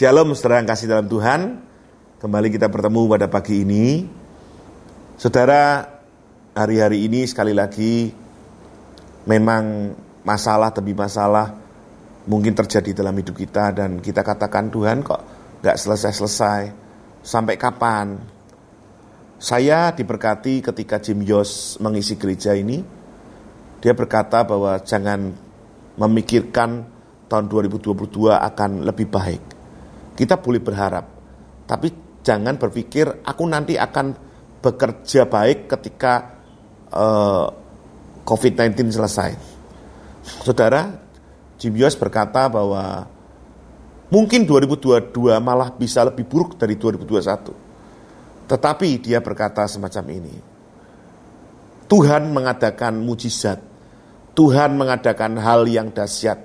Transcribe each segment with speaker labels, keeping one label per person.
Speaker 1: Shalom saudara yang kasih dalam Tuhan. Kembali kita bertemu pada pagi ini. Saudara hari-hari ini sekali lagi Memang masalah demi masalah Mungkin terjadi dalam hidup kita Dan kita katakan Tuhan kok gak selesai-selesai? Sampai kapan? Saya diberkati ketika Jim Yos mengisi gereja ini. Dia berkata bahwa jangan memikirkan tahun 2022 akan lebih baik kita boleh berharap, tapi jangan berpikir aku nanti akan bekerja baik ketika uh, eh, COVID-19 selesai. Saudara, Jim Yos berkata bahwa mungkin 2022 malah bisa lebih buruk dari 2021. Tetapi dia berkata semacam ini. Tuhan mengadakan mujizat. Tuhan mengadakan hal yang dahsyat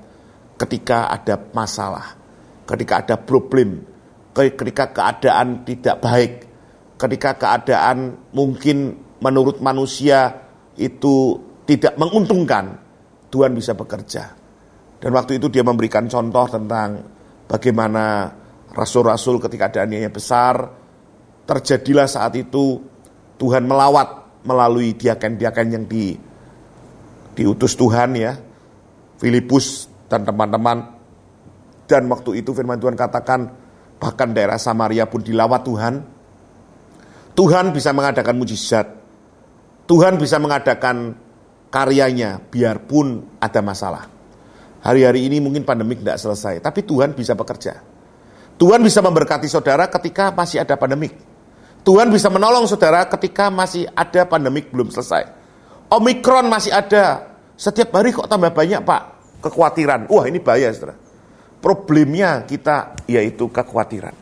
Speaker 1: ketika ada masalah ketika ada problem, ketika keadaan tidak baik, ketika keadaan mungkin menurut manusia itu tidak menguntungkan, Tuhan bisa bekerja. Dan waktu itu dia memberikan contoh tentang bagaimana rasul-rasul ketika keadaannya besar, terjadilah saat itu Tuhan melawat melalui diaken-diaken yang di, diutus Tuhan ya, Filipus dan teman-teman dan waktu itu firman Tuhan katakan bahkan daerah Samaria pun dilawat Tuhan. Tuhan bisa mengadakan mujizat. Tuhan bisa mengadakan karyanya biarpun ada masalah. Hari-hari ini mungkin pandemik tidak selesai, tapi Tuhan bisa bekerja. Tuhan bisa memberkati saudara ketika masih ada pandemik. Tuhan bisa menolong saudara ketika masih ada pandemik belum selesai. Omikron masih ada. Setiap hari kok tambah banyak pak kekhawatiran. Wah ini bahaya saudara. Problemnya kita yaitu kekhawatiran.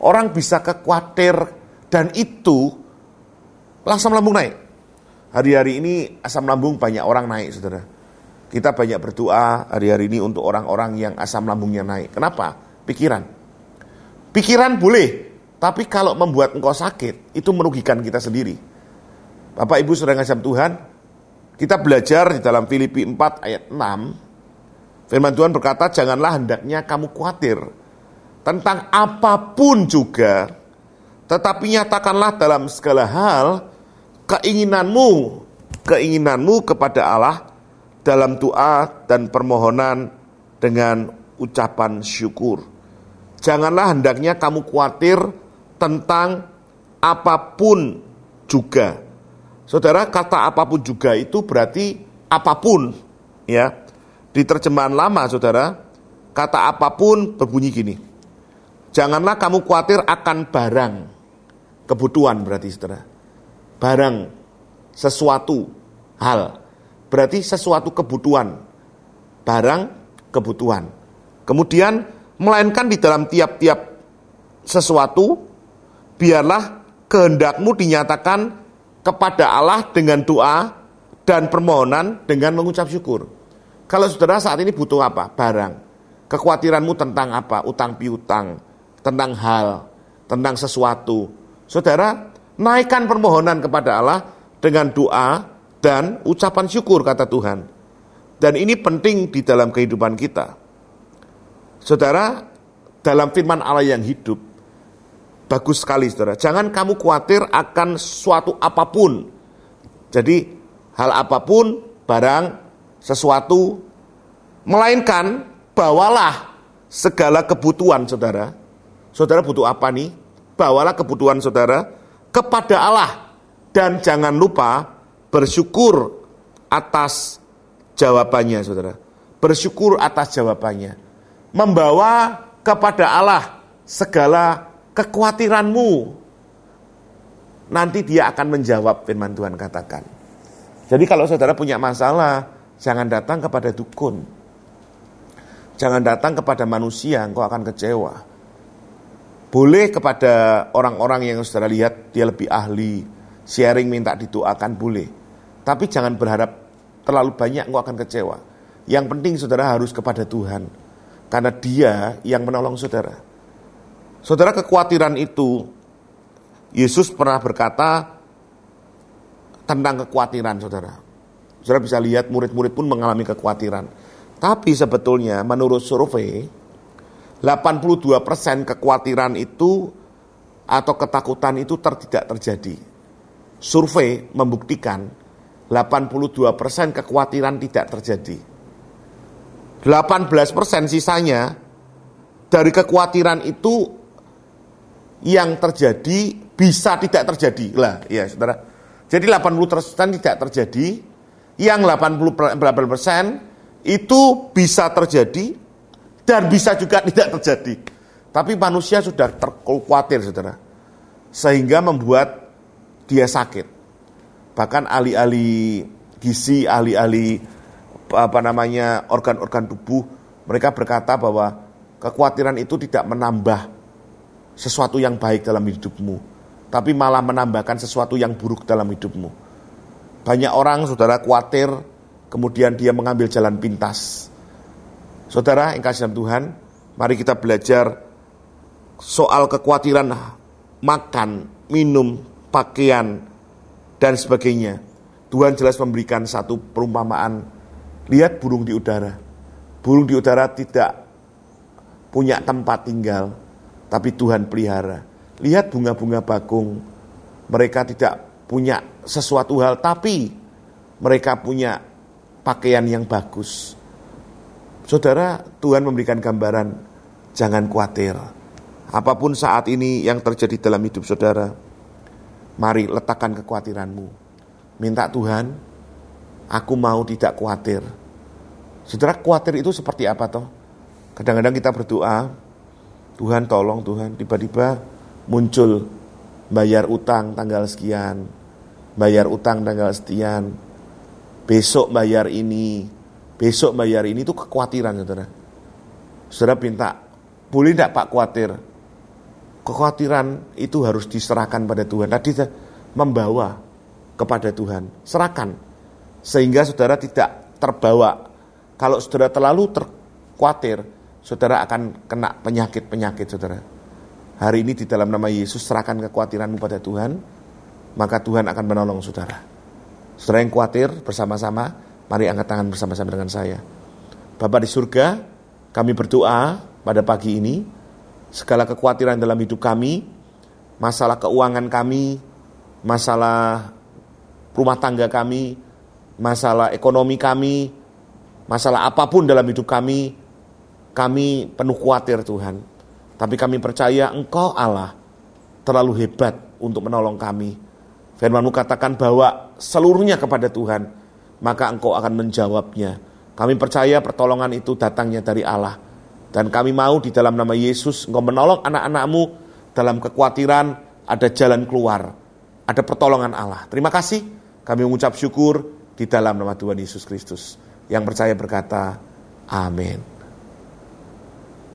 Speaker 1: Orang bisa kekhawatir dan itu asam lambung naik. Hari-hari ini asam lambung banyak orang naik, saudara. Kita banyak berdoa hari-hari ini untuk orang-orang yang asam lambungnya naik. Kenapa? Pikiran. Pikiran boleh, tapi kalau membuat engkau sakit, itu merugikan kita sendiri. Bapak Ibu sudah ngasih Tuhan, kita belajar di dalam Filipi 4 ayat 6, Firman Tuhan berkata, janganlah hendaknya kamu khawatir tentang apa pun juga, tetapi nyatakanlah dalam segala hal keinginanmu, keinginanmu kepada Allah dalam doa dan permohonan dengan ucapan syukur. Janganlah hendaknya kamu khawatir tentang apa pun juga. Saudara, kata apa pun juga itu berarti apa pun, ya. Di terjemahan lama, saudara, kata apa pun berbunyi gini. Janganlah kamu khawatir akan barang. Kebutuhan berarti, saudara. Barang, sesuatu, hal. Berarti sesuatu kebutuhan. Barang, kebutuhan. Kemudian, melainkan di dalam tiap-tiap sesuatu, biarlah kehendakmu dinyatakan kepada Allah dengan doa dan permohonan dengan mengucap syukur. Kalau saudara saat ini butuh apa? Barang. Kekhawatiranmu tentang apa? Utang piutang, tentang hal, tentang sesuatu. Saudara, naikkan permohonan kepada Allah dengan doa dan ucapan syukur kata Tuhan. Dan ini penting di dalam kehidupan kita. Saudara, dalam firman Allah yang hidup, bagus sekali saudara. Jangan kamu khawatir akan suatu apa pun. Jadi hal apa pun, barang, sesuatu, melainkan bawalah segala kebutuhan saudara. Saudara butuh apa nih? Bawalah kebutuhan saudara kepada Allah dan jangan lupa bersyukur atas jawabannya saudara. Bersyukur atas jawabannya. Membawa kepada Allah segala kekhawatiranmu. Nanti dia akan menjawab firman Tuhan katakan. Jadi kalau saudara punya masalah, Jangan datang kepada dukun. Jangan datang kepada manusia, engkau akan kecewa. Boleh kepada orang-orang yang saudara lihat dia lebih ahli, sharing minta didoakan boleh. Tapi jangan berharap terlalu banyak engkau akan kecewa. Yang penting saudara harus kepada Tuhan. Karena dia yang menolong saudara. Saudara kekhawatiran itu, Yesus pernah berkata tentang kekhawatiran saudara. Saudara bisa lihat murid-murid pun mengalami kekhawatiran. Tapi sebetulnya menurut survei, 82% kekhawatiran itu atau ketakutan itu ter, tidak terjadi. Survei membuktikan 82% kekhawatiran tidak terjadi. 18% sisanya dari kekhawatiran itu yang terjadi bisa tidak terjadi. Lah, ya Saudara. Jadi 80% tidak terjadi, yang 80% itu bisa terjadi dan bisa juga tidak terjadi. Tapi manusia sudah terkhawatir, saudara. Sehingga membuat dia sakit. Bahkan ahli-ahli gizi, ahli-ahli apa namanya organ-organ tubuh, mereka berkata bahwa kekhawatiran itu tidak menambah sesuatu yang baik dalam hidupmu, tapi malah menambahkan sesuatu yang buruk dalam hidupmu. Banyak orang, saudara, khawatir, kemudian dia mengambil jalan pintas. Saudara yang kasih dalam Tuhan, mari kita belajar soal kekhawatiran makan, minum, pakaian, dan sebagainya. Tuhan jelas memberikan satu perumpamaan. Lihat burung di udara. Burung di udara tidak punya tempat tinggal, tapi Tuhan pelihara. Lihat bunga-bunga bakung. Mereka tidak punya sesuatu hal, tapi mereka punya pakaian yang bagus. Saudara, Tuhan memberikan gambaran, jangan khawatir Apa pun saat ini yang terjadi dalam hidup saudara, mari letakkan kekhawatiranmu. Minta Tuhan, aku mau tidak khawatir. Saudara, khawatir itu seperti apa toh? Kadang-kadang kita berdoa, Tuhan tolong Tuhan, tiba-tiba muncul bayar utang tanggal sekian, bayar utang tanggal sekian, besok bayar ini, besok bayar ini itu kekhawatiran saudara. Saudara minta, boleh tidak Pak khawatir? kekhawatiran itu harus diserahkan pada Tuhan. Tadi membawa kepada Tuhan, serahkan sehingga saudara tidak terbawa. Kalau saudara terlalu terkhawatir, saudara akan kena penyakit-penyakit saudara. Hari ini di dalam nama Yesus serahkan kekhawatiranmu pada Tuhan, maka Tuhan akan menolong saudara. Saudara yang khawatir bersama-sama, mari angkat tangan bersama-sama dengan saya. Bapak di surga, kami berdoa pada pagi ini, segala kekhawatiran dalam hidup kami, masalah keuangan kami, masalah rumah tangga kami, masalah ekonomi kami, masalah apa pun dalam hidup kami, kami penuh khawatir Tuhan. Tapi kami percaya Engkau Allah terlalu hebat untuk menolong kami. Firmanmu katakan bahwa seluruhnya kepada Tuhan, maka Engkau akan menjawabnya. Kami percaya pertolongan itu datangnya dari Allah dan kami mau di dalam nama Yesus engkau menolong anak-anakmu dalam kekhawatiran ada jalan keluar. Ada pertolongan Allah. Terima kasih kami mengucap syukur di dalam nama Tuhan Yesus Kristus. Yang percaya berkata, amin.